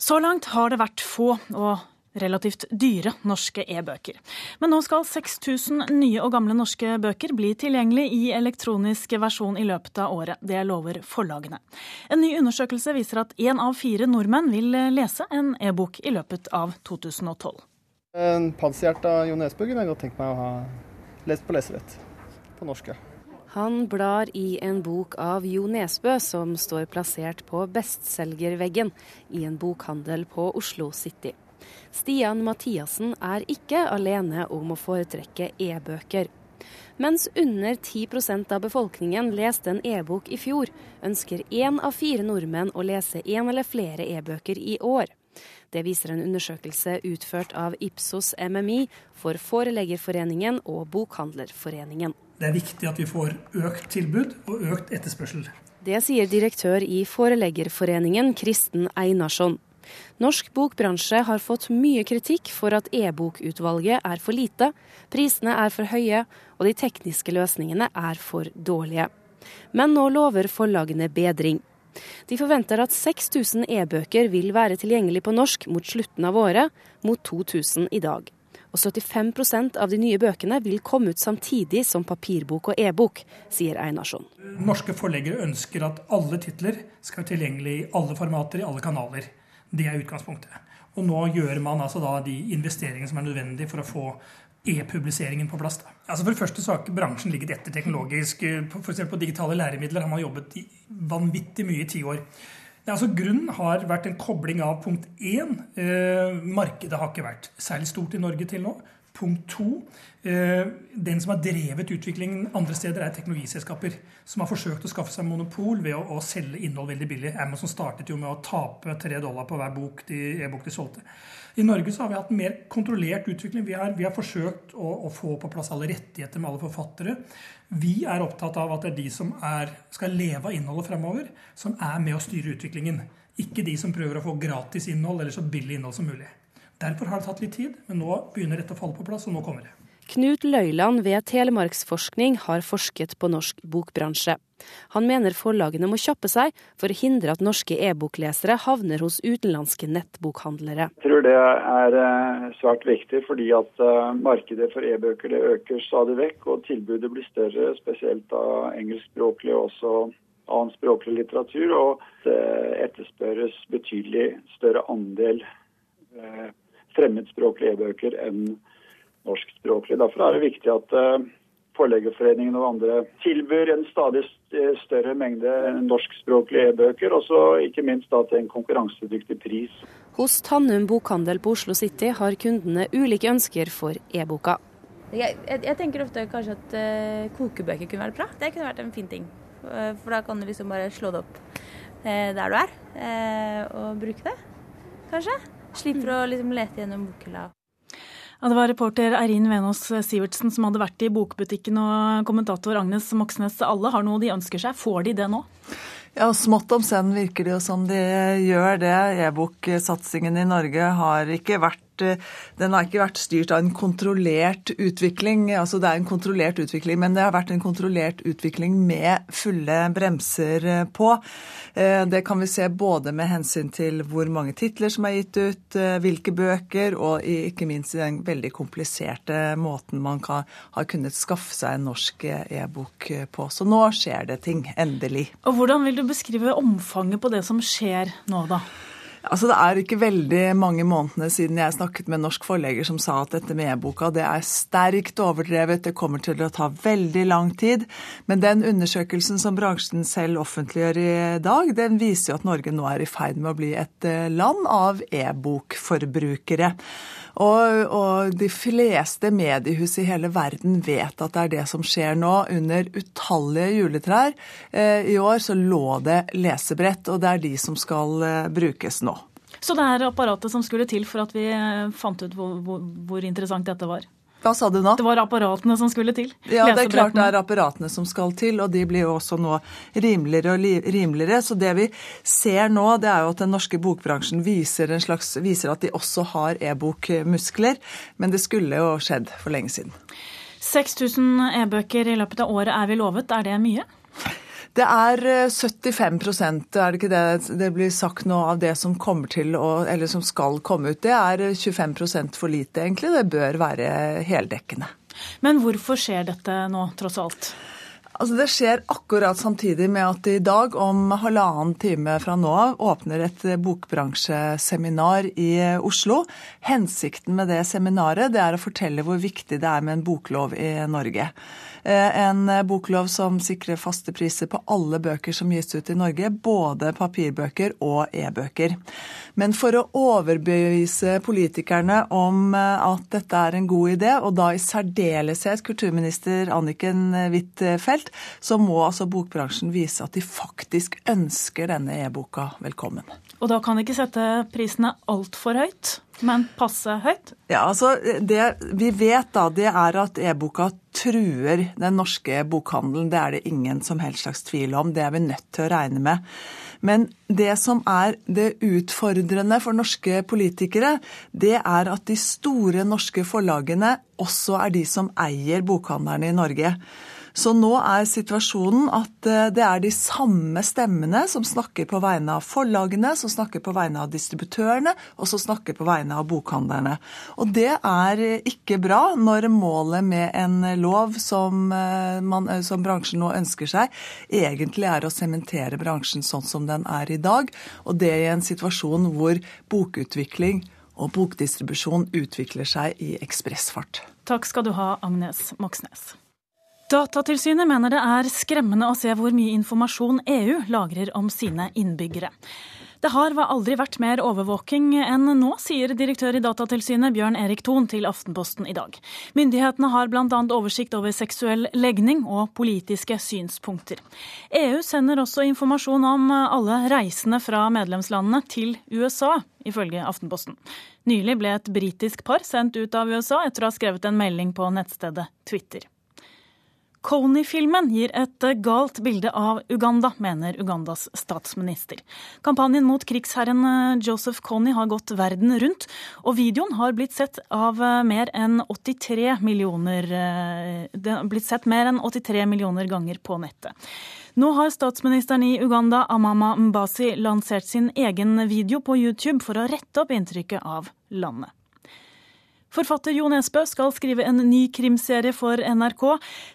Så langt har det vært få og relativt dyre norske e-bøker. Men nå skal 6000 nye og gamle norske bøker bli tilgjengelig i elektronisk versjon i løpet av året. Det lover forlagene. En ny undersøkelse viser at én av fire nordmenn vil lese en e-bok i løpet av 2012. En panserhjerte av Jo Nesbø kunne jeg godt tenkt meg å ha lest på leserett På norsk, ja. Han blar i en bok av Jo Nesbø som står plassert på bestselgerveggen i en bokhandel på Oslo City. Stian Mathiassen er ikke alene om å foretrekke e-bøker. Mens under 10% av befolkningen leste en e-bok i fjor, ønsker én av fire nordmenn å lese én eller flere e-bøker i år. Det viser en undersøkelse utført av Ipsos MMI for Foreleggerforeningen og Bokhandlerforeningen. Det er viktig at vi får økt tilbud og økt etterspørsel. Det sier direktør i Foreleggerforeningen, Kristen Einarsson. Norsk bokbransje har fått mye kritikk for at e-bokutvalget er for lite, prisene er for høye og de tekniske løsningene er for dårlige. Men nå lover forlagene bedring. De forventer at 6000 e-bøker vil være tilgjengelig på norsk mot slutten av året, mot 2000 i dag og 75% av de nye bøkene vil komme ut samtidig som papirbok og e-bok, sier Einarsson. Norske forleggere ønsker at alle titler skal være tilgjengelig i alle formater, i alle kanaler. Det er utgangspunktet. Og nå gjør man altså da de investeringene som er nødvendige for å få e-publiseringen på plass. Da. Altså For det første så har bransjen ligget etter teknologisk. F.eks. på digitale læremidler har man jobbet vanvittig mye i ti år. Altså, grunnen har vært en kobling av punkt én. Eh, markedet har ikke vært særlig stort i Norge til nå. Punkt to. Eh, den som har drevet utviklingen andre steder, er teknologiselskaper. Som har forsøkt å skaffe seg monopol ved å, å selge innhold veldig billig. Amazon startet jo med å tape tre dollar på hver bok de, e-bok de solgte. I Norge så har vi hatt en mer kontrollert utvikling. Vi har, vi har forsøkt å, å, få på plass alle rettigheter med alle forfattere. Vi er opptatt av at det er de som er, skal leve av innholdet fremover, som er med å styre utviklingen. Ikke de som prøver å få gratis innhold eller så billig innhold som mulig. Derfor har det tatt litt tid, men nå begynner dette å falle på plass, og nå kommer det. Knut Løyland ved Telemarksforskning har forsket på norsk bokbransje. Han mener forlagene må kjappe seg for å hindre at norske e-boklesere havner hos utenlandske nettbokhandlere. Jeg tror det er eh, svært viktig, fordi at eh, markedet for e-bøker øker stadig vekk. Og tilbudet blir større, spesielt av engelskspråklig og også annen språklig litteratur. Og det etterspørres betydelig større andel eh, fremmedspråklige e-bøker enn norskspråklige. Derfor er det viktig at uh, Forleggerforeningen og andre tilbyr en stadig større mengde norskspråklige e-bøker, og så ikke minst da til en konkurransedyktig pris. Hos Tannum bokhandel på Oslo City har kundene ulike ønsker for e-boka. Jeg, jeg, jeg, tenker ofte kanskje at uh, kokebøker kunne vært bra. Det kunne vært en fin ting. Uh, for da kan du liksom bare slå det opp uh, der du er, og bruke det, kanskje. Slipper å liksom lete gjennom bokhylla. Ja, det var reporter Eirin Venås Sivertsen som hadde vært i bokbutikken, og kommentator Agnes Moxnes. Alle har noe de ønsker seg. Får de det nå? Ja, Smått om senn virker det jo som de gjør det. E-boksatsingen i Norge har ikke vært Eh, den har ikke vært styrt av en kontrollert utvikling. Altså det er en kontrollert utvikling, men det har vært en kontrollert utvikling med fulle bremser eh, på. Eh, det kan vi se både med hensyn til hvor mange titler som er gitt ut, hvilke bøker, og ikke minst i den veldig kompliserte måten man kan, har kunnet skaffe seg en norsk e-bok på. Så nå skjer det ting, endelig. Og Hvordan vil du beskrive omfanget på det som skjer nå, da? Altså, Det er ikke veldig mange månedene siden jeg snakket med en norsk forlegger som sa at dette med e-boka det er sterkt overdrevet, det kommer til å ta veldig lang tid. Men den undersøkelsen som bransjen selv offentliggjør i dag, den viser jo at Norge nå er i ferd med å bli et eh, land av e-bokforbrukere. Og, og, de fleste mediehus i hele verden vet at det er det som skjer nå. Under utallige juletrær eh, i år så lå det lesebrett, og det er de som skal eh, brukes nå. Så det er apparatet som skulle til for at vi eh, fant ut hvor, hvor, hvor interessant dette var? Hva sa du nå? Det var apparatene som skulle til? Ja, det er klart det er apparatene som skal til, og de blir jo også nå rimeligere og rimeligere. Så det vi ser nå, det er jo at den norske bokbransjen viser, slags, viser at de også har e-bokmuskler. Men det skulle jo skjedd for lenge siden. 6000 e-bøker i løpet av året er vi lovet. Er det mye? Det er 75 er det ikke det det blir sagt nå av det som kommer til å, eller som skal komme ut. Det er 25% for lite, egentlig. Det bør være heldekkende. Men hvorfor skjer dette nå, tross alt? Altså Det skjer akkurat samtidig med at det i dag, om halvannen time fra nå av, åpner et bokbransjeseminar i Oslo. Hensikten med det seminaret det er å fortelle hvor viktig det er med en boklov i Norge. Eh, en boklov som sikrer faste priser på alle bøker som gis ut i Norge, både papirbøker og e-bøker. Men for å overbevise politikerne om eh, at dette er en god idé, og da i særdeleshet kulturminister Anniken Huitfeldt, så må altså bokbransjen vise at de faktisk ønsker denne e-boka velkommen. Og da kan de ikke sette prisene altfor høyt, men passe høyt? Ja, altså Det vi vet, da, det er at e-boka truer den norske bokhandelen. Det er det ingen som helst slags tvil om. Det er vi nødt til å regne med. Men det som er det utfordrende for norske politikere, det er at de store norske forlagene også er de som eier bokhandlerne i Norge. Så nå er situasjonen at eh, det er de samme stemmene som snakker på vegne av forlagene, som snakker på vegne av distributørene, og som snakker på vegne av bokhandlerne. Og det er ikke bra når målet med en lov som, eh, man, eh, som bransjen nå ønsker seg, egentlig er å sementere bransjen sånn som den er i dag, og det i en situasjon hvor bokutvikling og bokdistribusjon utvikler seg i ekspressfart. Takk skal du ha, Agnes Moxnes. Datatilsynet mener det er skremmende å se hvor mye informasjon EU lagrer om sine innbyggere. Det har aldri vært mer overvåking enn nå, sier direktør i Datatilsynet Bjørn Erik Thon til Aftenposten i dag. Myndighetene har bl.a. oversikt over seksuell legning og politiske synspunkter. EU sender også informasjon om alle reisende fra medlemslandene til USA, ifølge Aftenposten. Nylig ble et britisk par sendt ut av USA etter å ha skrevet en melding på nettstedet Twitter. Kony-filmen gir et galt bilde av Uganda, mener Ugandas statsminister. Kampanjen mot krigsherren eh, Joseph Kony har gått verden rundt, og videoen har blitt sett av eh, mer enn 83 millioner, eh, blitt sett mer enn 83 millioner ganger på nettet. Nå har statsministeren i Uganda, Amama Mbasi, lansert sin egen video på YouTube for å rette opp inntrykket av landet. Forfatter Jo Nesbø skal skrive en ny krimserie for NRK.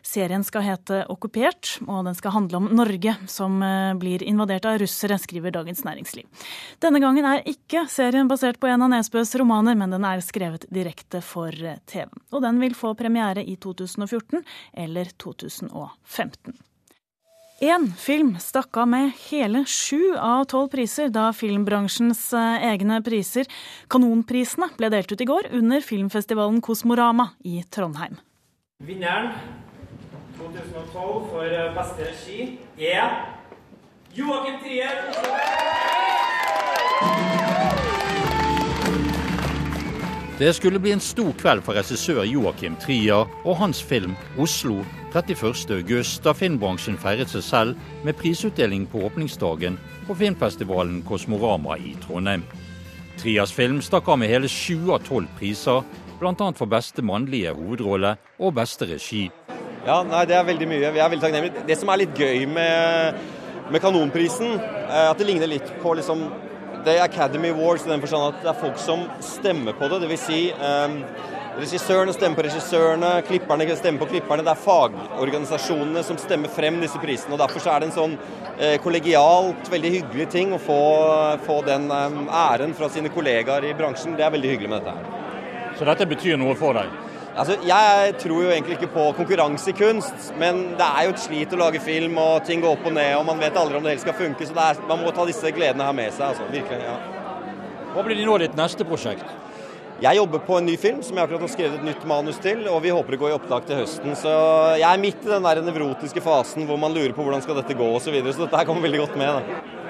Serien skal hete Okkupert, og den skal handle om Norge, som eh, blir invadert av russere, skriver Dagens Næringsliv. Denne gangen er ikke serien basert på en av Nesbøs romaner, men den er skrevet direkte for eh, TV. Og den vil få premiere i 2014 eller 2015. Én film stakk av med hele sju av tolv priser da filmbransjens eh, egne priser, Kanonprisene, ble delt ut i går under filmfestivalen Kosmorama i Trondheim. Vinneren 2012 for eh, beste regi er Joakim Trier. Det skulle bli en stor kveld for regissør Joakim Trier og hans film 'Oslo' 31.8, da filmbransjen feiret seg selv med prisutdeling på åpningsdagen på filmfestivalen Kosmorama i Trondheim. Trias film stakk av med hele sju av tolv priser, bl.a. for beste mannlige hovedrolle og beste regi. Ja, nei, Det er veldig mye. Vi er veldig takknemlige. Det som er litt gøy med, med Kanonprisen, er at det ligner litt på liksom det er Academy Awards i den forstand at det er folk som stemmer på det. Dvs. Si, um, regissørene stemmer på regissørene, klipperne stemmer på klipperne. Det er fagorganisasjonene som stemmer frem disse prisene. og Derfor er det en sånn eh, kollegialt, veldig hyggelig ting å få, få den um, æren fra sine kollegaer i bransjen. Det er veldig hyggelig med dette. her. Så dette betyr noe for deg? Altså, Jeg tror jo egentlig ikke på konkurranse i kunst, men det er jo et slit å lage film, og ting går opp og ned, og man vet aldri om det helt skal funke. Så er, man må ta disse gledene her med seg. altså, virkelig, ja. Hva blir nå ditt neste prosjekt? Jeg jobber på en ny film som jeg akkurat har skrevet et nytt manus til, og vi håper det går i opptak til høsten. Så jeg er midt i den der nevrotiske fasen hvor man lurer på hvordan skal dette gå osv. Så, videre, så dette her kommer veldig godt med. da.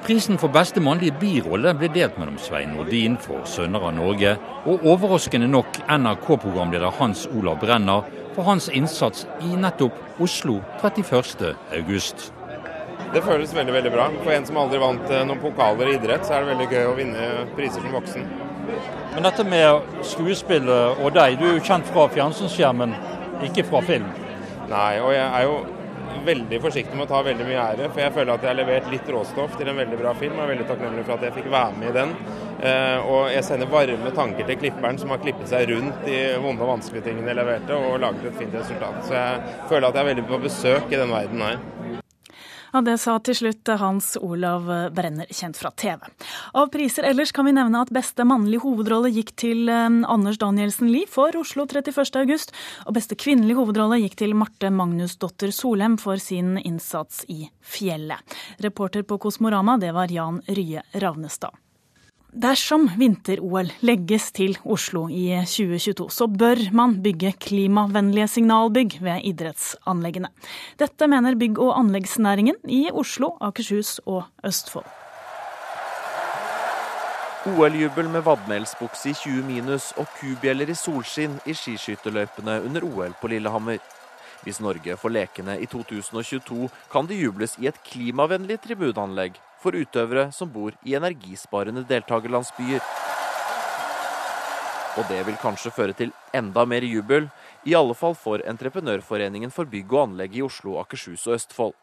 Prisen for beste mannlige birolle ble delt mellom Svein Nordin for 'Sønner av Norge' og overraskende nok NRK-programleder Hans Olav Brenner for hans innsats i nettopp Oslo 31.8. Det føles veldig veldig bra. For en som aldri vant eh, noen pokaler i idrett, så er det veldig gøy å vinne priser som voksen. Men dette med skuespillet og deg, du er jo kjent fra fjernsynsskjermen, ikke fra film? Nei, og jeg er jo veldig forsiktig med å ta veldig mye ære, for jeg føler at jeg har levert litt råstoff til en veldig bra film. og er veldig takknemlig for at jeg fikk være med i den. Eh, og jeg sender varme tanker til klipperen som har klippet seg rundt de vonde og vanskelige tingene jeg leverte, og laget et fint resultat. Så jeg føler at jeg er veldig på besøk i den verden her. Ja, Det sa til slutt Hans Olav Brenner, kjent fra TV. Av priser ellers kan vi nevne at beste mannlige hovedrolle gikk til eh, Anders Danielsen Lie for Oslo 31. august, og beste kvinnelige hovedrolle gikk til Marte Magnusdotter Solheim for sin innsats i Fjellet. Reporter på Kosmorama, det var Jan Rye Ravnestad. Dersom vinter-OL legges til Oslo i 2022, så bør man bygge klimavennlige signalbygg ved idrettsanleggene. Dette mener bygg- og anleggsnæringen i Oslo, Akershus og Østfold. OL-jubel med vadmelsbukse i 20 minus og kubjeller i solskinn i skiskytterløypene under OL på Lillehammer. Hvis Norge får lekene i 2022, kan det jubles i et klimavennlig tribuneanlegg for utøvere som bor i energisparende deltakerlandsbyer. Og det vil kanskje føre til enda mer jubel, i alle fall for Entreprenørforeningen for bygg og anlegg i Oslo, Akershus og Østfold.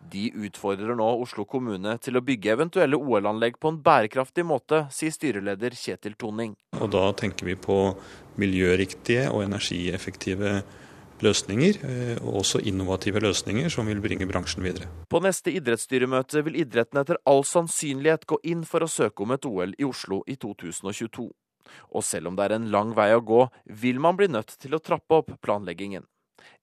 De utfordrer nå Oslo kommune til å bygge eventuelle OL-anlegg på en bærekraftig måte, sier styreleder Kjetil Toning. Og da tenker vi på miljøriktige og energieffektive løsninger, eh, og også innovative løsninger som vil bringe bransjen videre. På neste idrettsstyremøte vil idretten etter all sannsynlighet gå inn for å søke om et OL i Oslo i 2022. Og selv om det er en lang vei å gå, vil man bli nødt til å trappe opp planleggingen.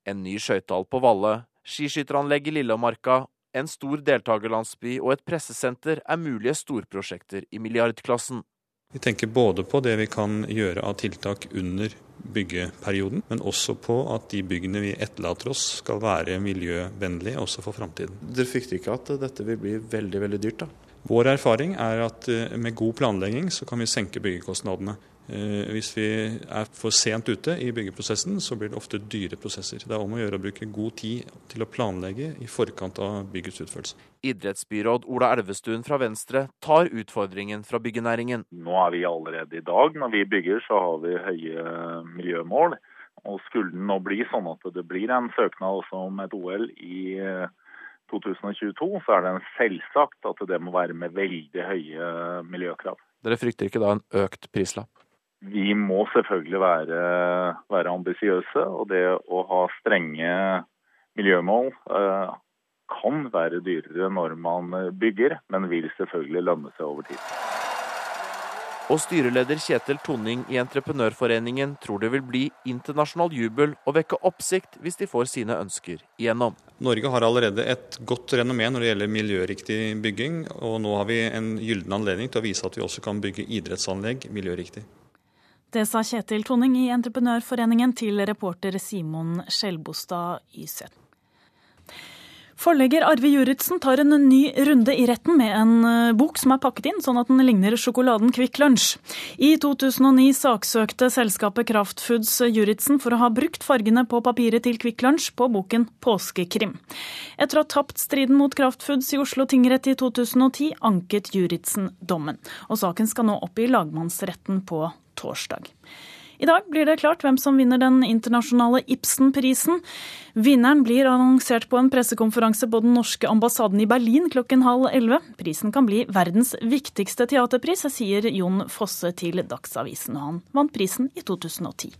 En ny skøytehall på Valle, skiskytteranlegg i Lillemarka, en stor deltakerlandsby og et pressesenter er mulige storprosjekter i milliardklassen. Vi tenker både på det vi kan gjøre av tiltak under byggeperioden, men også på at de byggene vi etterlater oss skal være miljøvennlige også for framtiden. Dere frykter ikke at dette vil bli veldig veldig dyrt? da? Vår erfaring er at eh, med god planlegging så kan vi senke byggekostnadene. Eh, hvis vi er for sent ute i byggeprosessen, så blir det ofte dyre prosesser. Det er om å gjøre å bruke god tid til å planlegge i forkant av byggets utførelse. Idrettsbyråd Ola Elvestuen fra Venstre tar utfordringen fra byggenæringen. Nå er vi allerede i dag, når vi bygger så har vi høye miljømål. Og skulle det nå bli sånn at det blir en søknad også om et OL i 2022, eh, så er det selvsagt at det må være med veldig høye miljøkrav. Dere frykter ikke da en økt prislapp? Vi må selvfølgelig være, være ambisiøse, og det å ha strenge miljømål eh, kan være dyrere når man bygger, men vil selvfølgelig lønne seg over tid. Og styreleder Kjetil Tonning i Entreprenørforeningen tror det vil bli internasjonal jubel og vekke oppsikt hvis de får sine ønsker igjennom. Norge har allerede et godt renommé når det gjelder miljøriktig bygging, og nå har vi en gyllen anledning til å vise at vi også kan bygge idrettsanlegg miljøriktig. Det sa Kjetil Tonning i Entreprenørforeningen til reporter Simon Skjelbostad Yseth. Forlegger Arve Juritzen tar en ny runde i retten med en eh, bok som er pakket inn sånn at den ligner sjokoladen Kvikk Lunsj. I 2009 saksøkte selskapet Kraftfoods Juritzen for å ha brukt fargene på papiret til Kvikk Lunsj på boken Påskekrim. Etter å ha tapt striden mot Kraftfoods i Oslo tingrett i 2010, anket Juritzen dommen. Og saken skal nå opp i lagmannsretten på torsdag. I dag blir det klart hvem som vinner den internasjonale Ibsen-prisen. Vinneren blir annonsert på en pressekonferanse på den norske ambassaden i Berlin klokken halv elleve. Prisen kan bli verdens viktigste teaterpris, sier Jon Fosse til Dagsavisen. Og han vant prisen i 2010.